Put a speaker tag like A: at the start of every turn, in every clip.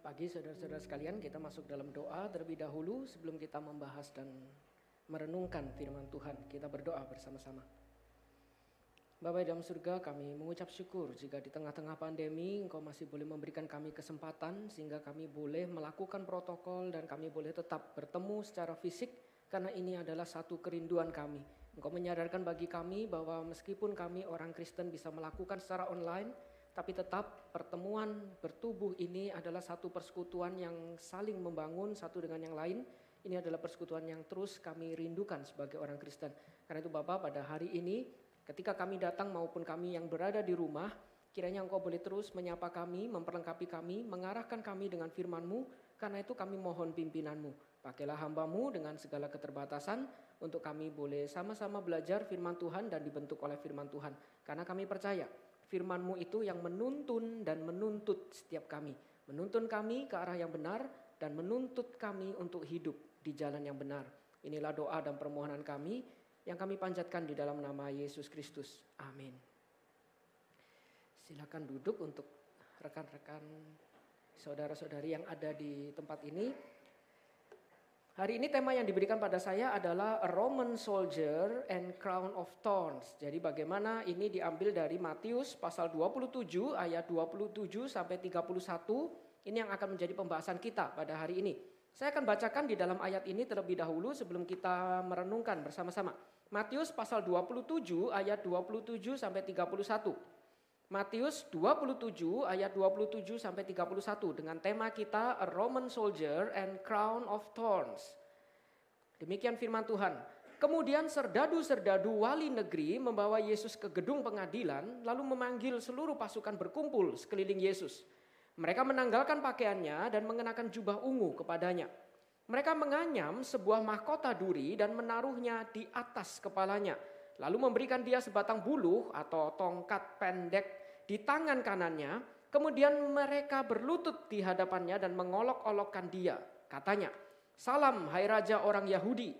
A: Pagi saudara-saudara sekalian kita masuk dalam doa terlebih dahulu sebelum kita membahas dan merenungkan firman Tuhan. Kita berdoa bersama-sama. Bapak dalam surga kami mengucap syukur jika di tengah-tengah pandemi Engkau masih boleh memberikan kami kesempatan sehingga kami boleh melakukan protokol dan kami boleh tetap bertemu secara fisik karena ini adalah satu kerinduan kami. Engkau menyadarkan bagi kami bahwa meskipun kami orang Kristen bisa melakukan secara online, tapi tetap pertemuan bertubuh ini adalah satu persekutuan yang saling membangun satu dengan yang lain. Ini adalah persekutuan yang terus kami rindukan sebagai orang Kristen. Karena itu Bapak pada hari ini ketika kami datang maupun kami yang berada di rumah, kiranya Engkau boleh terus menyapa kami, memperlengkapi kami, mengarahkan kami dengan firman-Mu, karena itu kami mohon pimpinan-Mu. Pakailah hambamu dengan segala keterbatasan untuk kami boleh sama-sama belajar firman Tuhan dan dibentuk oleh firman Tuhan. Karena kami percaya firman-Mu itu yang menuntun dan menuntut setiap kami. Menuntun kami ke arah yang benar dan menuntut kami untuk hidup di jalan yang benar. Inilah doa dan permohonan kami yang kami panjatkan di dalam nama Yesus Kristus. Amin. Silakan duduk untuk rekan-rekan saudara-saudari yang ada di tempat ini. Hari ini tema yang diberikan pada saya adalah A Roman Soldier and Crown of Thorns. Jadi bagaimana ini diambil dari Matius pasal 27 ayat 27 sampai 31. Ini yang akan menjadi pembahasan kita pada hari ini. Saya akan bacakan di dalam ayat ini terlebih dahulu sebelum kita merenungkan bersama-sama. Matius pasal 27 ayat 27 sampai 31. Matius 27 ayat 27 sampai 31 dengan tema kita A Roman Soldier and Crown of Thorns. Demikian firman Tuhan. Kemudian serdadu-serdadu wali negeri membawa Yesus ke gedung pengadilan lalu memanggil seluruh pasukan berkumpul sekeliling Yesus. Mereka menanggalkan pakaiannya dan mengenakan jubah ungu kepadanya. Mereka menganyam sebuah mahkota duri dan menaruhnya di atas kepalanya. Lalu memberikan dia sebatang buluh atau tongkat pendek di tangan kanannya. Kemudian mereka berlutut di hadapannya dan mengolok-olokkan dia. Katanya, salam hai raja orang Yahudi.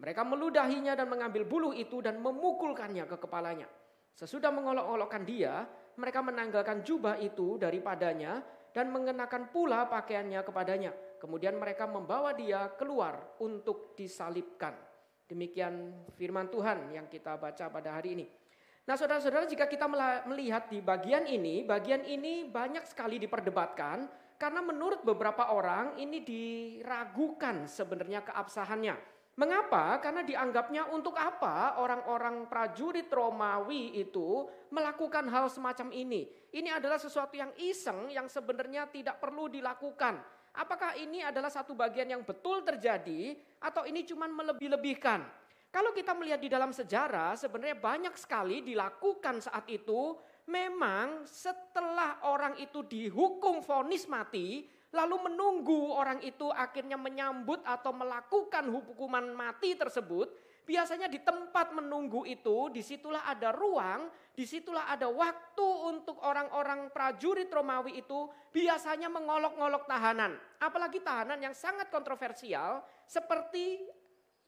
A: Mereka meludahinya dan mengambil bulu itu dan memukulkannya ke kepalanya. Sesudah mengolok-olokkan dia, mereka menanggalkan jubah itu daripadanya dan mengenakan pula pakaiannya kepadanya. Kemudian mereka membawa dia keluar untuk disalibkan. Demikian firman Tuhan yang kita baca pada hari ini. Nah saudara-saudara jika kita melihat di bagian ini, bagian ini banyak sekali diperdebatkan karena menurut beberapa orang ini diragukan sebenarnya keabsahannya. Mengapa? Karena dianggapnya untuk apa orang-orang prajurit Romawi itu melakukan hal semacam ini. Ini adalah sesuatu yang iseng yang sebenarnya tidak perlu dilakukan. Apakah ini adalah satu bagian yang betul terjadi atau ini cuma melebih-lebihkan? Kalau kita melihat di dalam sejarah, sebenarnya banyak sekali dilakukan saat itu. Memang setelah orang itu dihukum vonis mati, lalu menunggu orang itu akhirnya menyambut atau melakukan hukuman mati tersebut, biasanya di tempat menunggu itu, di situlah ada ruang, di situlah ada waktu untuk orang-orang prajurit Romawi itu biasanya mengolok-ngolok tahanan. Apalagi tahanan yang sangat kontroversial seperti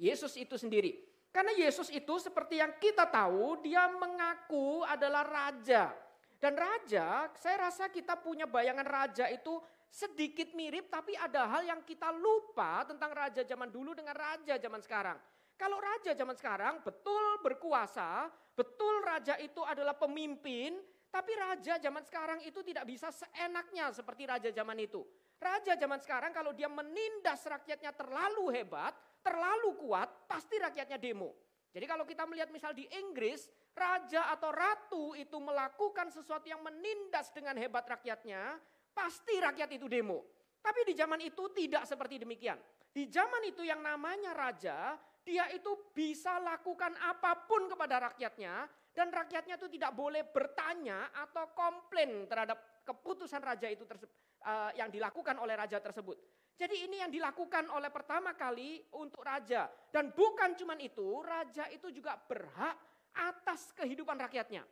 A: Yesus itu sendiri. Karena Yesus itu seperti yang kita tahu, dia mengaku adalah raja. Dan raja, saya rasa kita punya bayangan raja itu sedikit mirip, tapi ada hal yang kita lupa tentang raja zaman dulu dengan raja zaman sekarang. Kalau raja zaman sekarang betul berkuasa, betul raja itu adalah pemimpin, tapi raja zaman sekarang itu tidak bisa seenaknya seperti raja zaman itu. Raja zaman sekarang kalau dia menindas rakyatnya terlalu hebat, terlalu kuat, pasti rakyatnya demo. Jadi kalau kita melihat misal di Inggris, raja atau ratu itu melakukan sesuatu yang menindas dengan hebat rakyatnya, pasti rakyat itu demo. Tapi di zaman itu tidak seperti demikian. Di zaman itu yang namanya raja, dia itu bisa lakukan apa pun kepada rakyatnya dan rakyatnya itu tidak boleh bertanya atau komplain terhadap keputusan raja itu uh, yang dilakukan oleh raja tersebut. Jadi ini yang dilakukan oleh pertama kali untuk raja. Dan bukan cuma itu, raja itu juga berhak atas kehidupan rakyatnya.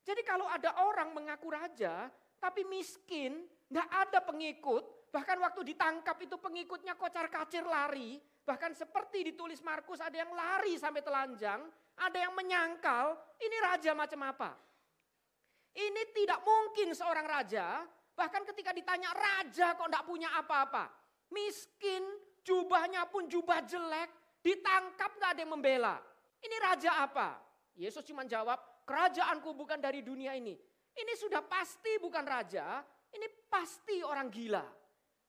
A: Jadi kalau ada orang mengaku raja, tapi miskin, nggak ada pengikut, bahkan waktu ditangkap itu pengikutnya kocar kacir lari, bahkan seperti ditulis Markus ada yang lari sampai telanjang, ada yang menyangkal, ini raja macam apa? Ini tidak mungkin seorang raja Bahkan ketika ditanya raja kok enggak punya apa-apa. Miskin, jubahnya pun jubah jelek, ditangkap nggak ada yang membela. Ini raja apa? Yesus cuma jawab, kerajaanku bukan dari dunia ini. Ini sudah pasti bukan raja, ini pasti orang gila.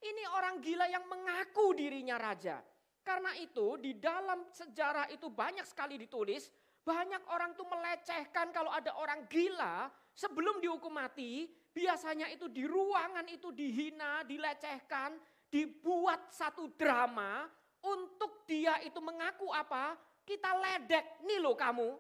A: Ini orang gila yang mengaku dirinya raja. Karena itu di dalam sejarah itu banyak sekali ditulis, banyak orang tuh melecehkan kalau ada orang gila sebelum dihukum mati, biasanya itu di ruangan itu dihina, dilecehkan, dibuat satu drama untuk dia itu mengaku apa? Kita ledek, nih loh kamu.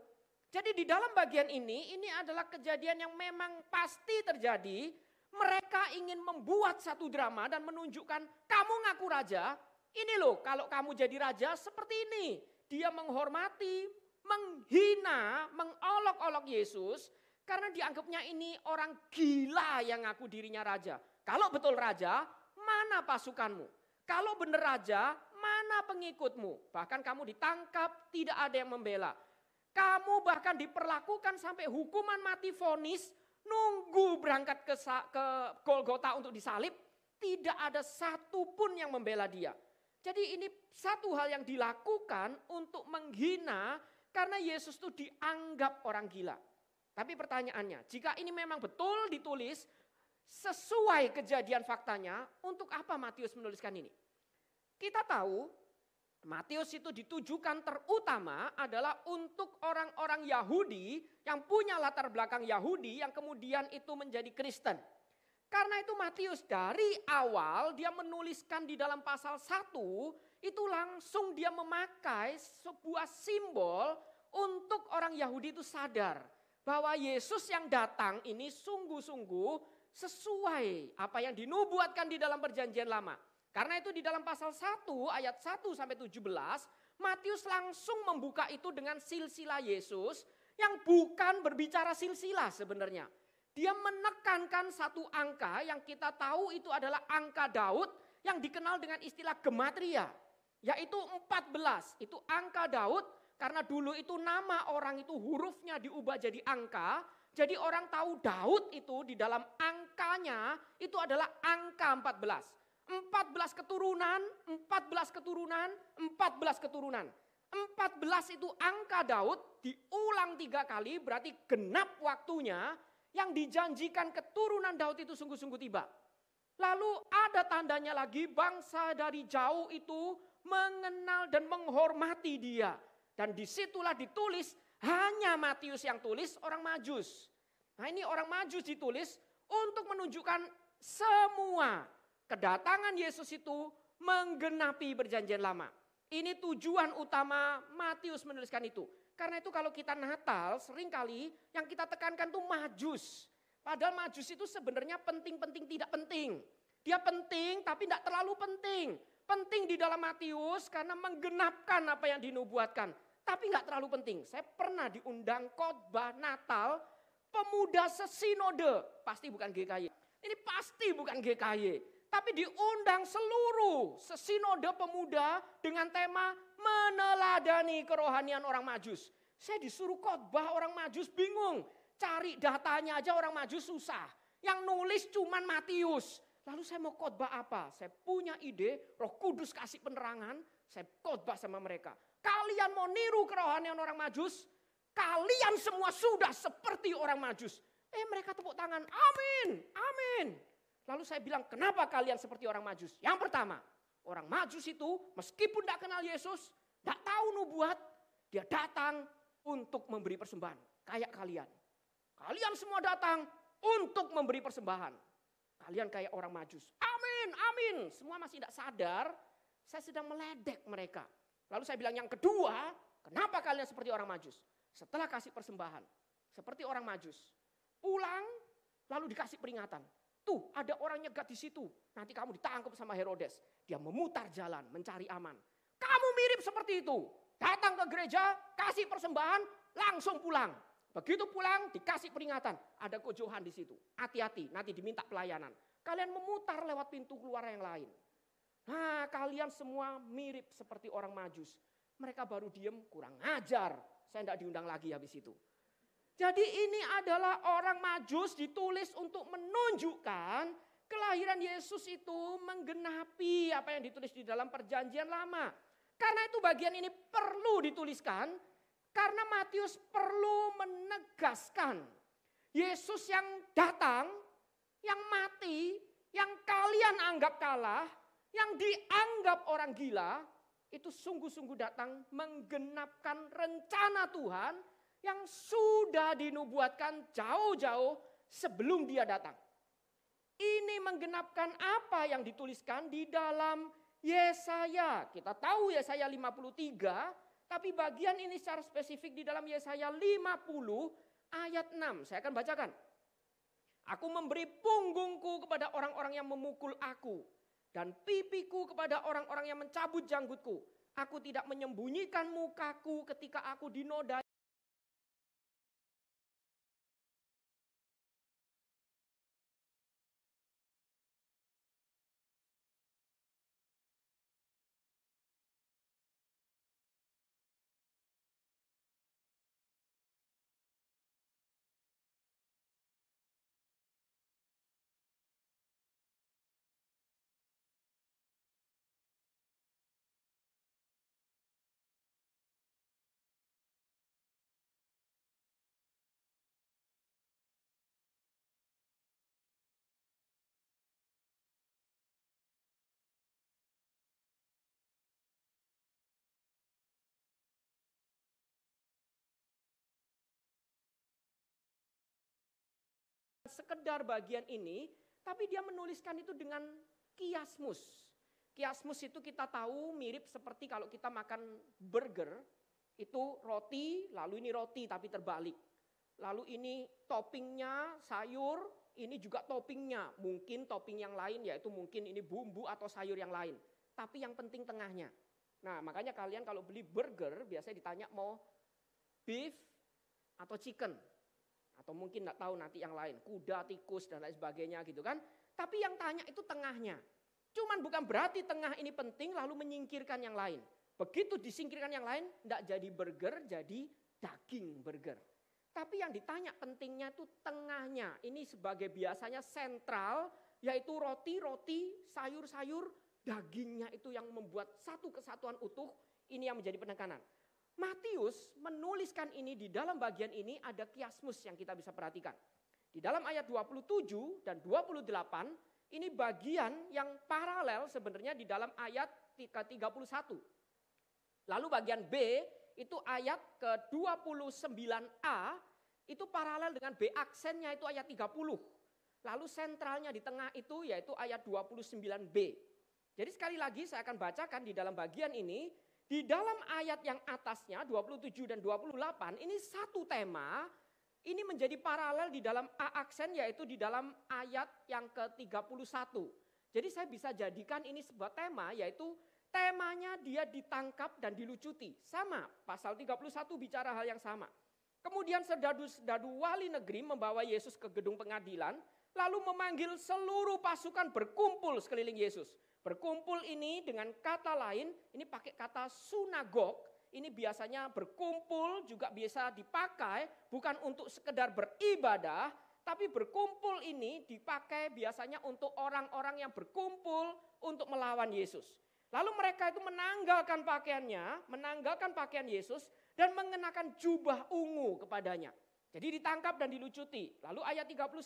A: Jadi di dalam bagian ini, ini adalah kejadian yang memang pasti terjadi. Mereka ingin membuat satu drama dan menunjukkan kamu ngaku raja, ini loh kalau kamu jadi raja seperti ini. Dia menghormati, menghina, mengolok-olok Yesus karena dianggapnya ini orang gila yang ngaku dirinya raja. Kalau betul raja, mana pasukanmu? Kalau benar raja, mana pengikutmu? Bahkan kamu ditangkap, tidak ada yang membela. Kamu bahkan diperlakukan sampai hukuman mati vonis, nunggu berangkat ke, ke Golgota untuk disalib, tidak ada satupun yang membela dia. Jadi ini satu hal yang dilakukan untuk menghina karena Yesus itu dianggap orang gila. Tapi pertanyaannya, jika ini memang betul ditulis sesuai kejadian faktanya, untuk apa Matius menuliskan ini? Kita tahu Matius itu ditujukan terutama adalah untuk orang-orang Yahudi yang punya latar belakang Yahudi yang kemudian itu menjadi Kristen. Karena itu Matius dari awal dia menuliskan di dalam pasal 1 itu langsung dia memakai sebuah simbol untuk orang Yahudi itu sadar bahwa Yesus yang datang ini sungguh-sungguh sesuai apa yang dinubuatkan di dalam perjanjian lama. Karena itu di dalam pasal 1 ayat 1 sampai 17, Matius langsung membuka itu dengan silsilah Yesus yang bukan berbicara silsilah sebenarnya. Dia menekankan satu angka yang kita tahu itu adalah angka Daud yang dikenal dengan istilah gematria. Yaitu 14, itu angka Daud karena dulu itu nama orang itu hurufnya diubah jadi angka. Jadi orang tahu Daud itu di dalam angkanya itu adalah angka 14. 14 keturunan, 14 keturunan, 14 keturunan. 14 itu angka Daud diulang tiga kali berarti genap waktunya yang dijanjikan keturunan Daud itu sungguh-sungguh tiba. Lalu ada tandanya lagi bangsa dari jauh itu mengenal dan menghormati dia. Dan di situlah ditulis hanya Matius yang tulis orang majus. Nah ini orang majus ditulis untuk menunjukkan semua kedatangan Yesus itu menggenapi perjanjian lama. Ini tujuan utama Matius menuliskan itu. Karena itu kalau kita Natal sering kali yang kita tekankan tuh majus. Padahal majus itu sebenarnya penting-penting tidak penting. Dia penting tapi tidak terlalu penting. Penting di dalam Matius karena menggenapkan apa yang dinubuatkan. Tapi nggak terlalu penting. Saya pernah diundang khotbah Natal pemuda sesinode. Pasti bukan GKY. Ini pasti bukan GKY tapi diundang seluruh sesinode pemuda dengan tema meneladani kerohanian orang majus. Saya disuruh khotbah orang majus bingung. Cari datanya aja orang majus susah. Yang nulis cuman Matius. Lalu saya mau khotbah apa? Saya punya ide, roh kudus kasih penerangan. Saya khotbah sama mereka. Kalian mau niru kerohanian orang majus? Kalian semua sudah seperti orang majus. Eh mereka tepuk tangan, amin, amin. Lalu saya bilang, kenapa kalian seperti orang majus? Yang pertama, orang majus itu meskipun tidak kenal Yesus, tidak tahu nubuat, dia datang untuk memberi persembahan. Kayak kalian. Kalian semua datang untuk memberi persembahan. Kalian kayak orang majus. Amin, amin. Semua masih tidak sadar, saya sedang meledek mereka. Lalu saya bilang yang kedua, kenapa kalian seperti orang majus? Setelah kasih persembahan, seperti orang majus. Pulang, lalu dikasih peringatan. Tuh ada orang nyegat di situ. Nanti kamu ditangkap sama Herodes. Dia memutar jalan mencari aman. Kamu mirip seperti itu. Datang ke gereja, kasih persembahan, langsung pulang. Begitu pulang dikasih peringatan. Ada kojohan di situ. Hati-hati, nanti diminta pelayanan. Kalian memutar lewat pintu keluar yang lain. Nah kalian semua mirip seperti orang majus. Mereka baru diem kurang ajar. Saya tidak diundang lagi habis itu. Jadi ini adalah orang majus ditulis untuk menunjukkan kelahiran Yesus itu menggenapi apa yang ditulis di dalam perjanjian lama. Karena itu bagian ini perlu dituliskan karena Matius perlu menegaskan Yesus yang datang, yang mati, yang kalian anggap kalah, yang dianggap orang gila, itu sungguh-sungguh datang menggenapkan rencana Tuhan yang sudah dinubuatkan jauh-jauh sebelum dia datang. Ini menggenapkan apa yang dituliskan di dalam Yesaya. Kita tahu Yesaya 53, tapi bagian ini secara spesifik di dalam Yesaya 50 ayat 6. Saya akan bacakan. Aku memberi punggungku kepada orang-orang yang memukul aku. Dan pipiku kepada orang-orang yang mencabut janggutku. Aku tidak menyembunyikan mukaku ketika aku dinodai sekedar bagian ini, tapi dia menuliskan itu dengan kiasmus. Kiasmus itu kita tahu mirip seperti kalau kita makan burger, itu roti, lalu ini roti tapi terbalik. Lalu ini toppingnya sayur, ini juga toppingnya. Mungkin topping yang lain yaitu mungkin ini bumbu atau sayur yang lain. Tapi yang penting tengahnya. Nah makanya kalian kalau beli burger biasanya ditanya mau beef atau chicken atau mungkin tidak tahu nanti yang lain, kuda, tikus dan lain sebagainya gitu kan. Tapi yang tanya itu tengahnya. Cuman bukan berarti tengah ini penting lalu menyingkirkan yang lain. Begitu disingkirkan yang lain, tidak jadi burger, jadi daging burger. Tapi yang ditanya pentingnya itu tengahnya. Ini sebagai biasanya sentral, yaitu roti-roti, sayur-sayur, dagingnya itu yang membuat satu kesatuan utuh. Ini yang menjadi penekanan. Matius menuliskan ini di dalam bagian ini ada kiasmus yang kita bisa perhatikan. Di dalam ayat 27 dan 28 ini bagian yang paralel sebenarnya di dalam ayat ke-31. Lalu bagian B itu ayat ke-29A itu paralel dengan B aksennya itu ayat 30. Lalu sentralnya di tengah itu yaitu ayat 29B. Jadi sekali lagi saya akan bacakan di dalam bagian ini di dalam ayat yang atasnya 27 dan 28 ini satu tema ini menjadi paralel di dalam A aksen yaitu di dalam ayat yang ke-31. Jadi saya bisa jadikan ini sebuah tema yaitu temanya dia ditangkap dan dilucuti. Sama, pasal 31 bicara hal yang sama. Kemudian sedadu-sedadu wali negeri membawa Yesus ke gedung pengadilan lalu memanggil seluruh pasukan berkumpul sekeliling Yesus. Berkumpul ini dengan kata lain, ini pakai kata sunagog, ini biasanya berkumpul juga biasa dipakai bukan untuk sekedar beribadah, tapi berkumpul ini dipakai biasanya untuk orang-orang yang berkumpul untuk melawan Yesus. Lalu mereka itu menanggalkan pakaiannya, menanggalkan pakaian Yesus dan mengenakan jubah ungu kepadanya. Jadi ditangkap dan dilucuti. Lalu ayat 31,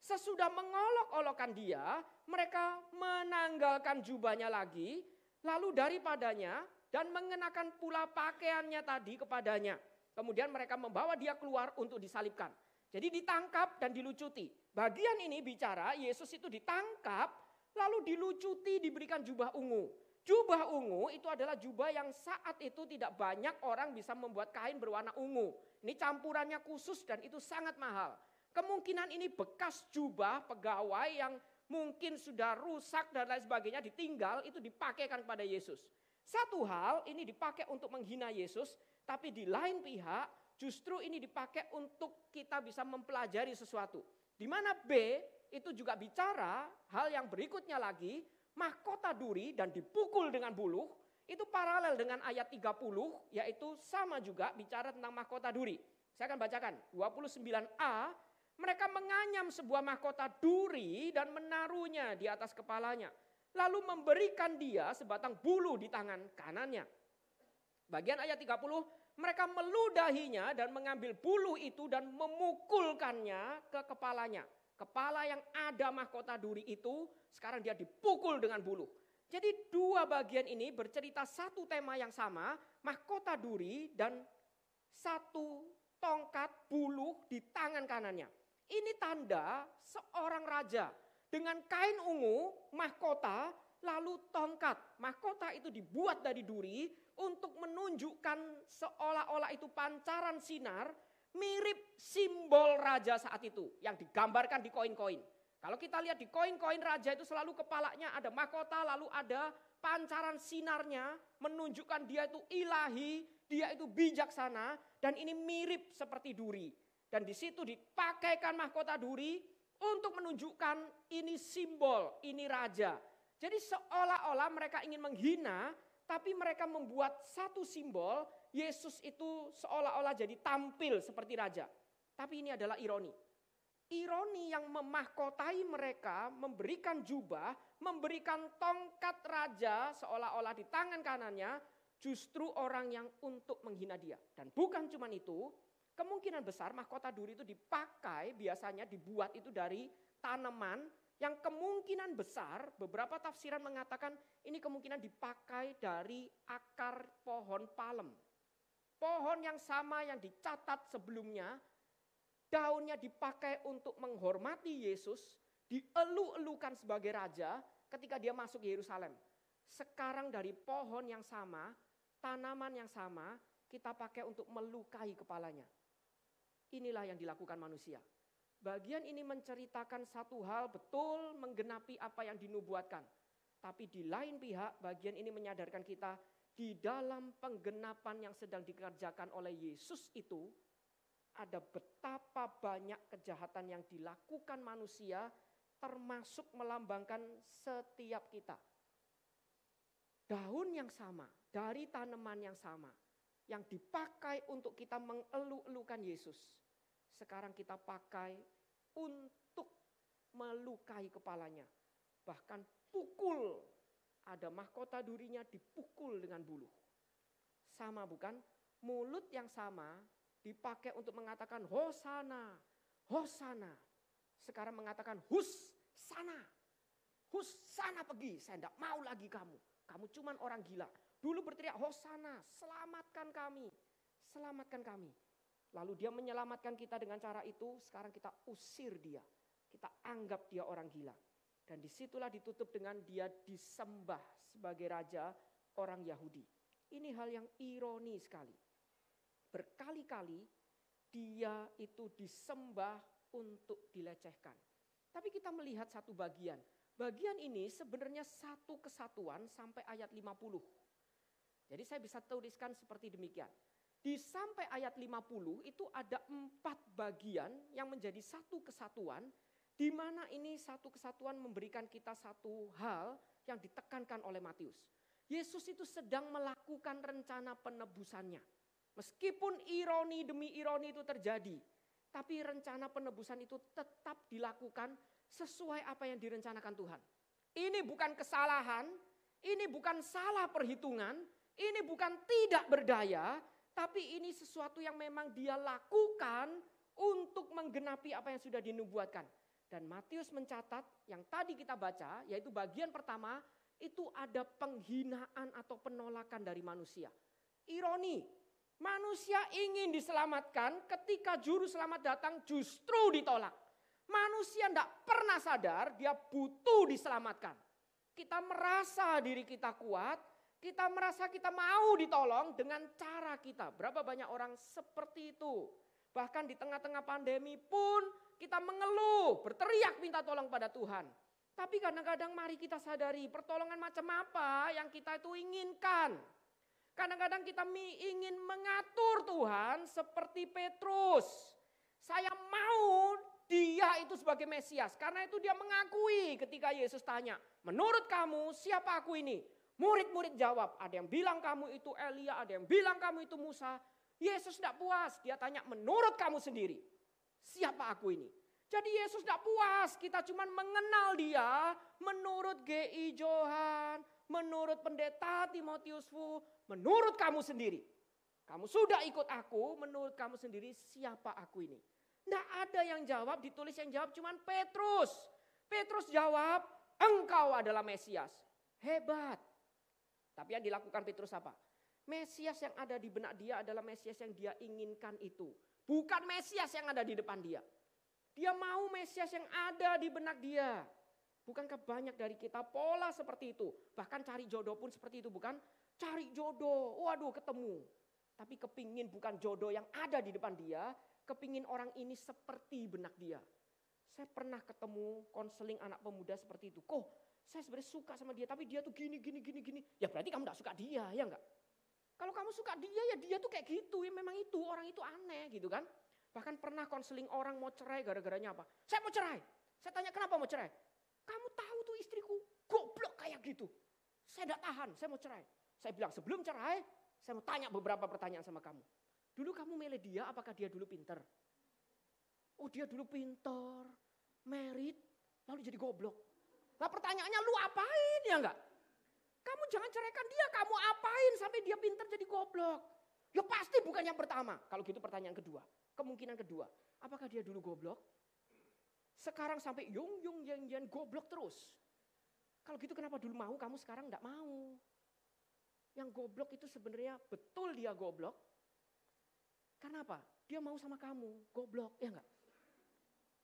A: Sesudah mengolok-olokkan dia, mereka menanggalkan jubahnya lagi, lalu daripadanya dan mengenakan pula pakaiannya tadi kepadanya. Kemudian mereka membawa dia keluar untuk disalibkan. Jadi ditangkap dan dilucuti. Bagian ini bicara Yesus itu ditangkap lalu dilucuti diberikan jubah ungu. Jubah ungu itu adalah jubah yang saat itu tidak banyak orang bisa membuat kain berwarna ungu. Ini campurannya khusus dan itu sangat mahal. Kemungkinan ini bekas jubah pegawai yang mungkin sudah rusak dan lain sebagainya ditinggal itu dipakaikan kepada Yesus. Satu hal ini dipakai untuk menghina Yesus, tapi di lain pihak justru ini dipakai untuk kita bisa mempelajari sesuatu. Di mana B itu juga bicara hal yang berikutnya lagi, mahkota duri dan dipukul dengan buluh, itu paralel dengan ayat 30 yaitu sama juga bicara tentang mahkota duri. Saya akan bacakan 29a Mereka menganyam sebuah mahkota duri dan menaruhnya di atas kepalanya. Lalu memberikan dia sebatang bulu di tangan kanannya. Bagian ayat 30, mereka meludahinya dan mengambil bulu itu dan memukulkannya ke kepalanya. Kepala yang ada mahkota duri itu sekarang dia dipukul dengan bulu. Jadi dua bagian ini bercerita satu tema yang sama, mahkota duri dan satu tongkat bulu di tangan kanannya. Ini tanda seorang raja dengan kain ungu, mahkota, lalu tongkat. Mahkota itu dibuat dari duri untuk menunjukkan seolah-olah itu pancaran sinar mirip simbol raja saat itu yang digambarkan di koin-koin. Kalau kita lihat di koin-koin raja itu selalu kepalanya ada mahkota lalu ada pancaran sinarnya menunjukkan dia itu ilahi, dia itu bijaksana dan ini mirip seperti duri. Dan di situ dipakaikan mahkota duri untuk menunjukkan ini simbol, ini raja. Jadi seolah-olah mereka ingin menghina tapi mereka membuat satu simbol Yesus itu seolah-olah jadi tampil seperti raja. Tapi ini adalah ironi ironi yang memahkotai mereka, memberikan jubah, memberikan tongkat raja seolah-olah di tangan kanannya, justru orang yang untuk menghina dia. Dan bukan cuma itu, kemungkinan besar mahkota duri itu dipakai biasanya dibuat itu dari tanaman yang kemungkinan besar beberapa tafsiran mengatakan ini kemungkinan dipakai dari akar pohon palem. Pohon yang sama yang dicatat sebelumnya daunnya dipakai untuk menghormati Yesus, dielu-elukan sebagai raja ketika dia masuk Yerusalem. Sekarang dari pohon yang sama, tanaman yang sama, kita pakai untuk melukai kepalanya. Inilah yang dilakukan manusia. Bagian ini menceritakan satu hal betul menggenapi apa yang dinubuatkan. Tapi di lain pihak bagian ini menyadarkan kita di dalam penggenapan yang sedang dikerjakan oleh Yesus itu ada betapa banyak kejahatan yang dilakukan manusia termasuk melambangkan setiap kita. Daun yang sama, dari tanaman yang sama, yang dipakai untuk kita mengelu-elukan Yesus. Sekarang kita pakai untuk melukai kepalanya. Bahkan pukul, ada mahkota durinya dipukul dengan bulu. Sama bukan? Mulut yang sama dipakai untuk mengatakan hosana, hosana. Sekarang mengatakan hus sana. Hus sana pergi, saya tidak mau lagi kamu. Kamu cuman orang gila. Dulu berteriak hosana, selamatkan kami. Selamatkan kami. Lalu dia menyelamatkan kita dengan cara itu, sekarang kita usir dia. Kita anggap dia orang gila. Dan di situlah ditutup dengan dia disembah sebagai raja orang Yahudi. Ini hal yang ironi sekali berkali-kali dia itu disembah untuk dilecehkan. Tapi kita melihat satu bagian. Bagian ini sebenarnya satu kesatuan sampai ayat 50. Jadi saya bisa tuliskan seperti demikian. Di sampai ayat 50 itu ada empat bagian yang menjadi satu kesatuan. Di mana ini satu kesatuan memberikan kita satu hal yang ditekankan oleh Matius. Yesus itu sedang melakukan rencana penebusannya. Meskipun ironi demi ironi itu terjadi, tapi rencana penebusan itu tetap dilakukan sesuai apa yang direncanakan Tuhan. Ini bukan kesalahan, ini bukan salah perhitungan, ini bukan tidak berdaya, tapi ini sesuatu yang memang dia lakukan untuk menggenapi apa yang sudah dinubuatkan. Dan Matius mencatat yang tadi kita baca, yaitu bagian pertama, itu ada penghinaan atau penolakan dari manusia. Ironi, Manusia ingin diselamatkan ketika juru selamat datang justru ditolak. Manusia tidak pernah sadar dia butuh diselamatkan. Kita merasa diri kita kuat, kita merasa kita mau ditolong dengan cara kita. Berapa banyak orang seperti itu. Bahkan di tengah-tengah pandemi pun kita mengeluh, berteriak minta tolong pada Tuhan. Tapi kadang-kadang mari kita sadari pertolongan macam apa yang kita itu inginkan. Kadang-kadang kita ingin mengatur Tuhan seperti Petrus. Saya mau dia itu sebagai Mesias. Karena itu dia mengakui ketika Yesus tanya, menurut kamu siapa aku ini? Murid-murid jawab, ada yang bilang kamu itu Elia, ada yang bilang kamu itu Musa. Yesus tidak puas, dia tanya menurut kamu sendiri, siapa aku ini? Jadi Yesus tidak puas, kita cuma mengenal dia menurut G.I. Johan, menurut pendeta Timotius Fu, menurut kamu sendiri. Kamu sudah ikut aku, menurut kamu sendiri siapa aku ini. Tidak ada yang jawab, ditulis yang jawab cuma Petrus. Petrus jawab, engkau adalah Mesias. Hebat. Tapi yang dilakukan Petrus apa? Mesias yang ada di benak dia adalah Mesias yang dia inginkan itu. Bukan Mesias yang ada di depan dia. Dia mau Mesias yang ada di benak dia. Bukankah banyak dari kita pola seperti itu? Bahkan cari jodoh pun seperti itu, bukan? Cari jodoh, waduh ketemu. Tapi kepingin bukan jodoh yang ada di depan dia, kepingin orang ini seperti benak dia. Saya pernah ketemu konseling anak pemuda seperti itu. Kok saya sebenarnya suka sama dia, tapi dia tuh gini, gini, gini, gini. Ya berarti kamu gak suka dia, ya enggak? Kalau kamu suka dia, ya dia tuh kayak gitu. Ya memang itu, orang itu aneh gitu kan. Bahkan pernah konseling orang mau cerai gara-garanya apa? Saya mau cerai. Saya tanya kenapa mau cerai? Kamu tahu tuh istriku goblok kayak gitu. Saya tidak tahan, saya mau cerai. Saya bilang sebelum cerai, saya mau tanya beberapa pertanyaan sama kamu. Dulu kamu milih dia, apakah dia dulu pinter? Oh dia dulu pinter, merit, lalu jadi goblok. Nah pertanyaannya lu apain ya enggak? Kamu jangan ceraikan dia, kamu apain sampai dia pinter jadi goblok? Ya pasti bukan yang pertama. Kalau gitu pertanyaan kedua. Kemungkinan kedua, apakah dia dulu goblok? Sekarang sampai yung yung yang yang goblok terus. Kalau gitu kenapa dulu mau, kamu sekarang enggak mau? Yang goblok itu sebenarnya betul dia goblok. Karena apa? Dia mau sama kamu, goblok, ya enggak?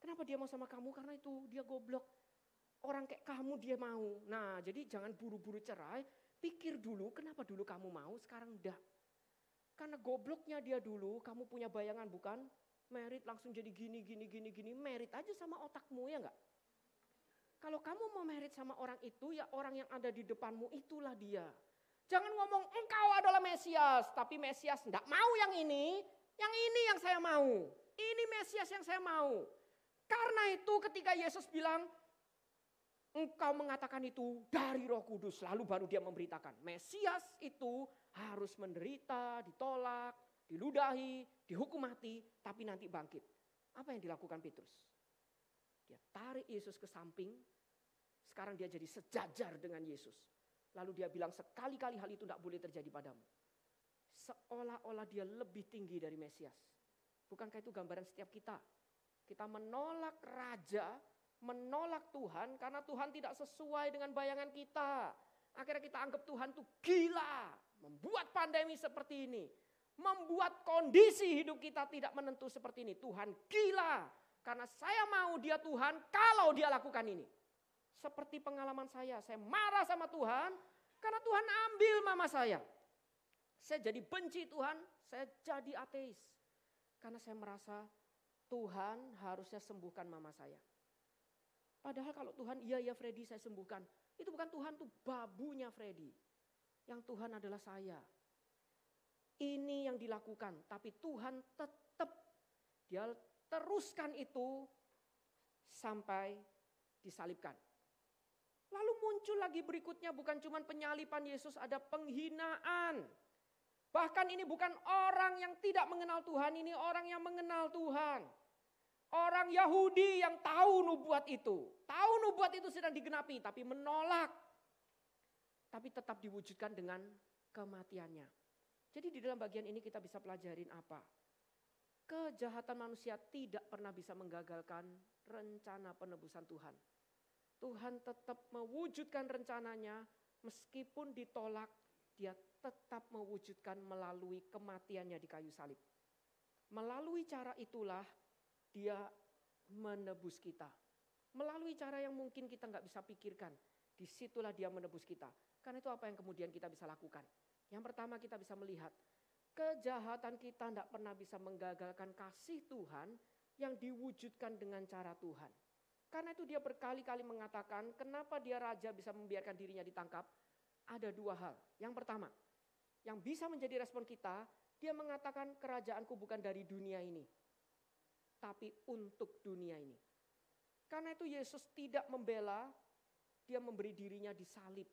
A: Kenapa dia mau sama kamu? Karena itu dia goblok. Orang kayak kamu dia mau. Nah jadi jangan buru-buru cerai, pikir dulu kenapa dulu kamu mau, sekarang enggak. Karena gobloknya dia dulu, kamu punya bayangan bukan? Merit langsung jadi gini, gini, gini, gini. Merit aja sama otakmu ya enggak? Kalau kamu mau merit sama orang itu, ya orang yang ada di depanmu itulah dia. Jangan ngomong engkau adalah Mesias, tapi Mesias enggak mau yang ini, yang ini yang saya mau. Ini Mesias yang saya mau. Karena itu ketika Yesus bilang, engkau mengatakan itu dari roh kudus. Lalu baru dia memberitakan, Mesias itu harus menderita, ditolak, diludahi, dihukum mati, tapi nanti bangkit. Apa yang dilakukan Petrus? Dia tarik Yesus ke samping, sekarang dia jadi sejajar dengan Yesus. Lalu dia bilang sekali-kali hal itu tidak boleh terjadi padamu. Seolah-olah dia lebih tinggi dari Mesias. Bukankah itu gambaran setiap kita? Kita menolak raja, menolak Tuhan karena Tuhan tidak sesuai dengan bayangan kita. Akhirnya kita anggap Tuhan itu gila, membuat pandemi seperti ini, membuat kondisi hidup kita tidak menentu seperti ini. Tuhan gila, karena saya mau dia Tuhan kalau dia lakukan ini. Seperti pengalaman saya, saya marah sama Tuhan karena Tuhan ambil mama saya. Saya jadi benci Tuhan, saya jadi ateis. Karena saya merasa Tuhan harusnya sembuhkan mama saya. Padahal kalau Tuhan, iya ya Freddy saya sembuhkan. Itu bukan Tuhan, itu babunya Freddy. Yang Tuhan adalah saya. Ini yang dilakukan, tapi Tuhan tetap dia teruskan itu sampai disalibkan. Lalu muncul lagi berikutnya bukan cuma penyalipan Yesus, ada penghinaan. Bahkan ini bukan orang yang tidak mengenal Tuhan, ini orang yang mengenal Tuhan. Orang Yahudi yang tahu nubuat itu. Tahu nubuat itu sedang digenapi tapi menolak. Tapi tetap diwujudkan dengan kematiannya. Jadi di dalam bagian ini kita bisa pelajarin apa? Kejahatan manusia tidak pernah bisa menggagalkan rencana penebusan Tuhan. Tuhan tetap mewujudkan rencananya meskipun ditolak dia tetap mewujudkan melalui kematiannya di kayu salib. Melalui cara itulah dia menebus kita. Melalui cara yang mungkin kita nggak bisa pikirkan. Di situlah dia menebus kita. Karena itu apa yang kemudian kita bisa lakukan. Yang pertama kita bisa melihat. Kejahatan kita tidak pernah bisa menggagalkan kasih Tuhan yang diwujudkan dengan cara Tuhan. Karena itu dia berkali-kali mengatakan kenapa dia raja bisa membiarkan dirinya ditangkap. Ada dua hal. Yang pertama, yang bisa menjadi respon kita, dia mengatakan kerajaanku bukan dari dunia ini tapi untuk dunia ini. Karena itu Yesus tidak membela, dia memberi dirinya disalib.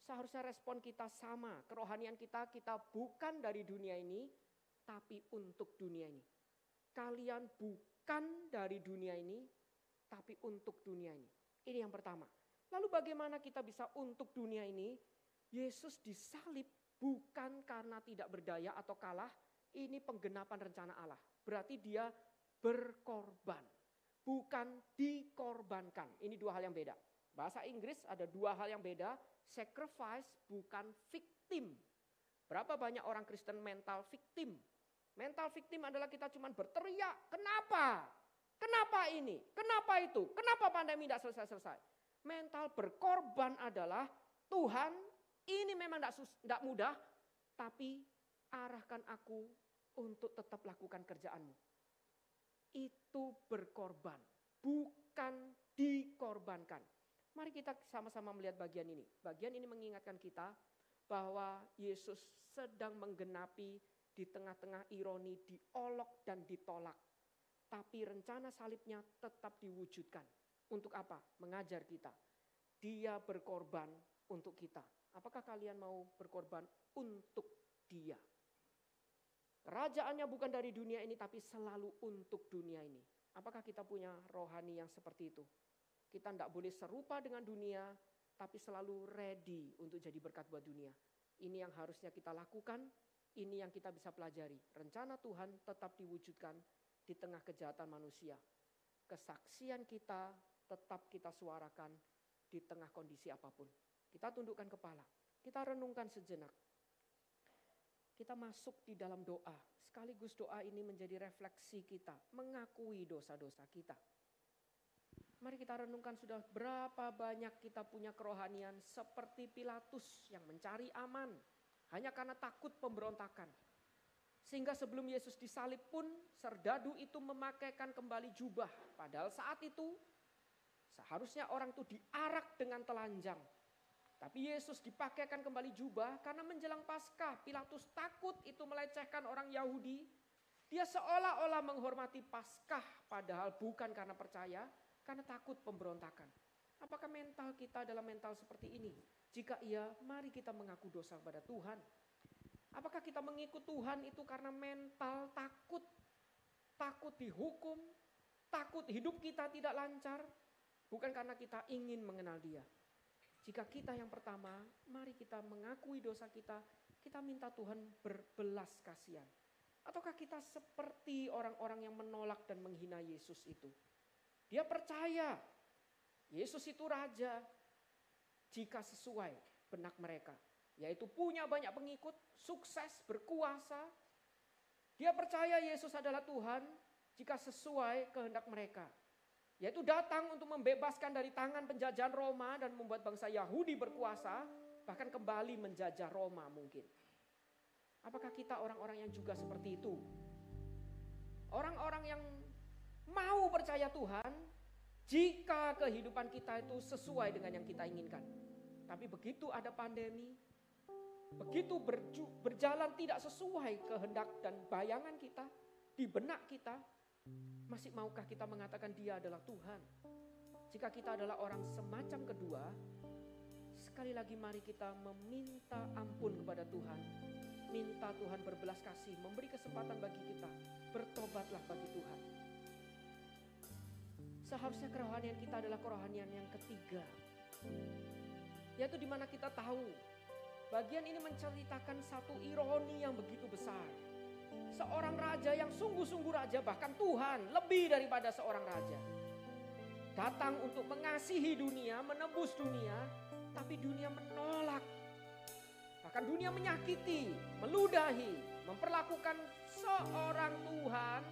A: Seharusnya respon kita sama, kerohanian kita, kita bukan dari dunia ini, tapi untuk dunia ini. Kalian bukan dari dunia ini, tapi untuk dunia ini. Ini yang pertama. Lalu bagaimana kita bisa untuk dunia ini? Yesus disalib bukan karena tidak berdaya atau kalah, ini penggenapan rencana Allah. Berarti dia berkorban, bukan dikorbankan. Ini dua hal yang beda. Bahasa Inggris ada dua hal yang beda, sacrifice bukan victim. Berapa banyak orang Kristen mental victim? Mental victim adalah kita cuma berteriak, kenapa? Kenapa ini? Kenapa itu? Kenapa pandemi tidak selesai-selesai? Mental berkorban adalah Tuhan ini memang tidak mudah, tapi arahkan aku untuk tetap lakukan kerjaanmu. Itu berkorban, bukan dikorbankan. Mari kita sama-sama melihat bagian ini. Bagian ini mengingatkan kita bahwa Yesus sedang menggenapi di tengah-tengah ironi, diolok dan ditolak. Tapi rencana salibnya tetap diwujudkan. Untuk apa? Mengajar kita. Dia berkorban untuk kita. Apakah kalian mau berkorban untuk dia? Kerajaannya bukan dari dunia ini tapi selalu untuk dunia ini. Apakah kita punya rohani yang seperti itu? Kita tidak boleh serupa dengan dunia tapi selalu ready untuk jadi berkat buat dunia. Ini yang harusnya kita lakukan, ini yang kita bisa pelajari. Rencana Tuhan tetap diwujudkan di tengah kejahatan manusia. Kesaksian kita tetap kita suarakan di tengah kondisi apa pun. Kita tundukkan kepala. Kita renungkan sejenak. Kita masuk di dalam doa. Sekaligus doa ini menjadi refleksi kita. Mengakui dosa-dosa kita. Mari kita renungkan sudah berapa banyak kita punya kerohanian seperti Pilatus yang mencari aman. Hanya karena takut pemberontakan. Sehingga sebelum Yesus disalib pun serdadu itu memakaikan kembali jubah. Padahal saat itu seharusnya orang itu diarak dengan telanjang tapi Yesus dipakaikan kembali jubah karena menjelang Paskah Pilatus takut itu melecehkan orang Yahudi. Dia seolah-olah menghormati Paskah padahal bukan karena percaya, karena takut pemberontakan. Apakah mental kita adalah mental seperti ini? Jika iya, mari kita mengaku dosa kepada Tuhan. Apakah kita mengikut Tuhan itu karena mental takut? Takut dihukum, takut hidup kita tidak lancar, bukan karena kita ingin mengenal Dia. Jika kita yang pertama, mari kita mengakui dosa kita, kita minta Tuhan berbelas kasihan. Ataukah kita seperti orang-orang yang menolak dan menghina Yesus itu? Dia percaya Yesus itu raja jika sesuai benak mereka. Yaitu punya banyak pengikut, sukses, berkuasa. Dia percaya Yesus adalah Tuhan jika sesuai kehendak mereka. Yaitu datang untuk membebaskan dari tangan penjajahan Roma dan membuat bangsa Yahudi berkuasa, bahkan kembali menjajah Roma mungkin. Apakah kita orang-orang yang juga seperti itu? Orang-orang yang mau percaya Tuhan jika kehidupan kita itu sesuai dengan yang kita inginkan. Tapi begitu ada pandemi, begitu berjalan tidak sesuai kehendak dan bayangan kita, di benak kita, masih maukah kita mengatakan dia adalah Tuhan? Jika kita adalah orang semacam kedua, sekali lagi mari kita meminta ampun kepada Tuhan. Minta Tuhan berbelas kasih, memberi kesempatan bagi kita. Bertobatlah bagi Tuhan. Seharusnya kerohanian kita adalah kerohanian yang ketiga. Yaitu di mana kita tahu bagian ini menceritakan satu ironi yang begitu besar seorang raja yang sungguh-sungguh raja, bahkan Tuhan lebih daripada seorang raja. Datang untuk mengasihi dunia, menebus dunia, tapi dunia menolak. Bahkan dunia menyakiti, meludahi, memperlakukan seorang Tuhan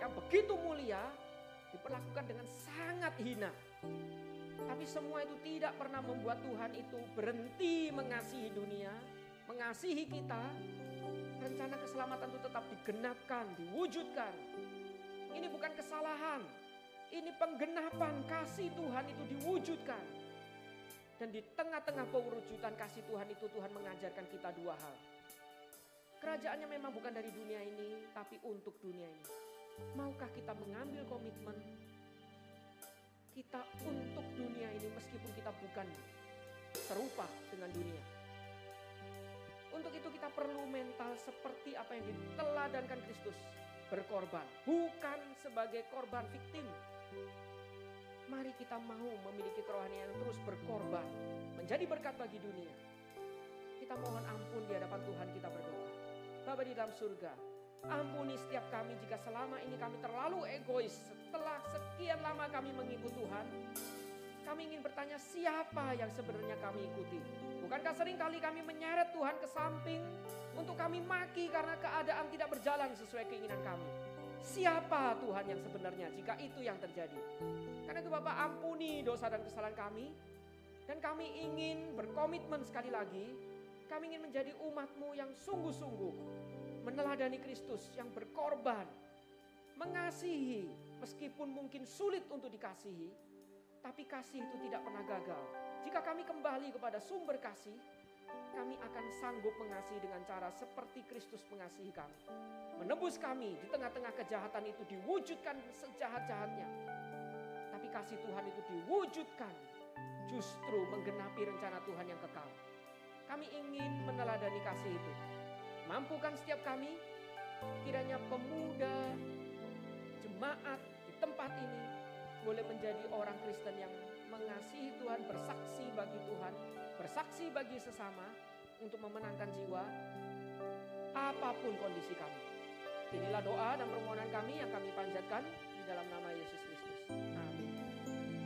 A: yang begitu mulia diperlakukan dengan sangat hina. Tapi semua itu tidak pernah membuat Tuhan itu berhenti mengasihi dunia, mengasihi kita, rencana keselamatan itu tetap digenapkan, diwujudkan. Ini bukan kesalahan, ini penggenapan kasih Tuhan itu diwujudkan. Dan di tengah-tengah pewujudan kasih Tuhan itu Tuhan mengajarkan kita dua hal. Kerajaannya memang bukan dari dunia ini, tapi untuk dunia ini. Maukah kita mengambil komitmen kita untuk dunia ini meskipun kita bukan serupa dengan dunia. Untuk itu kita perlu mental seperti apa yang diteladankan Kristus. berkorban, bukan sebagai korban victim. Mari kita mau memiliki kerohanian yang terus berkorban, menjadi berkat bagi dunia. Kita mohon ampun di hadapan Tuhan kita berdoa. Bapa di dalam surga, ampuni setiap kami jika selama ini kami terlalu egois. Setelah sekian lama kami mengikut Tuhan, kami ingin bertanya siapa yang sebenarnya kami ikuti. Bukankah sering kali kami menyeret Tuhan ke samping untuk kami maki karena keadaan tidak berjalan sesuai keinginan kami. Siapa Tuhan yang sebenarnya jika itu yang terjadi? Karena itu Bapak ampuni dosa dan kesalahan kami. Dan kami ingin berkomitmen sekali lagi. Kami ingin menjadi umatmu yang sungguh-sungguh. Meneladani Kristus yang berkorban. Mengasihi meskipun mungkin sulit untuk dikasihi. Tapi kasih itu tidak pernah gagal. Jika kami kembali kepada sumber kasih. Kami akan sanggup mengasihi dengan cara seperti Kristus mengasihi kami. Menebus kami di tengah-tengah kejahatan itu diwujudkan sejahat-jahatnya tapi kasih Tuhan itu diwujudkan justru menggenapi rencana Tuhan yang kekal. Kami ingin meneladani kasih itu. Mampukan setiap kami kiranya pemuda jemaat di tempat ini boleh menjadi orang Kristen yang mengasihi Tuhan, bersaksi bagi Tuhan, bersaksi bagi sesama untuk memenangkan jiwa apa pun kondisi kami. Inilah doa dan permohonan kami yang kami panjatkan di dalam nama Yesus Kristus.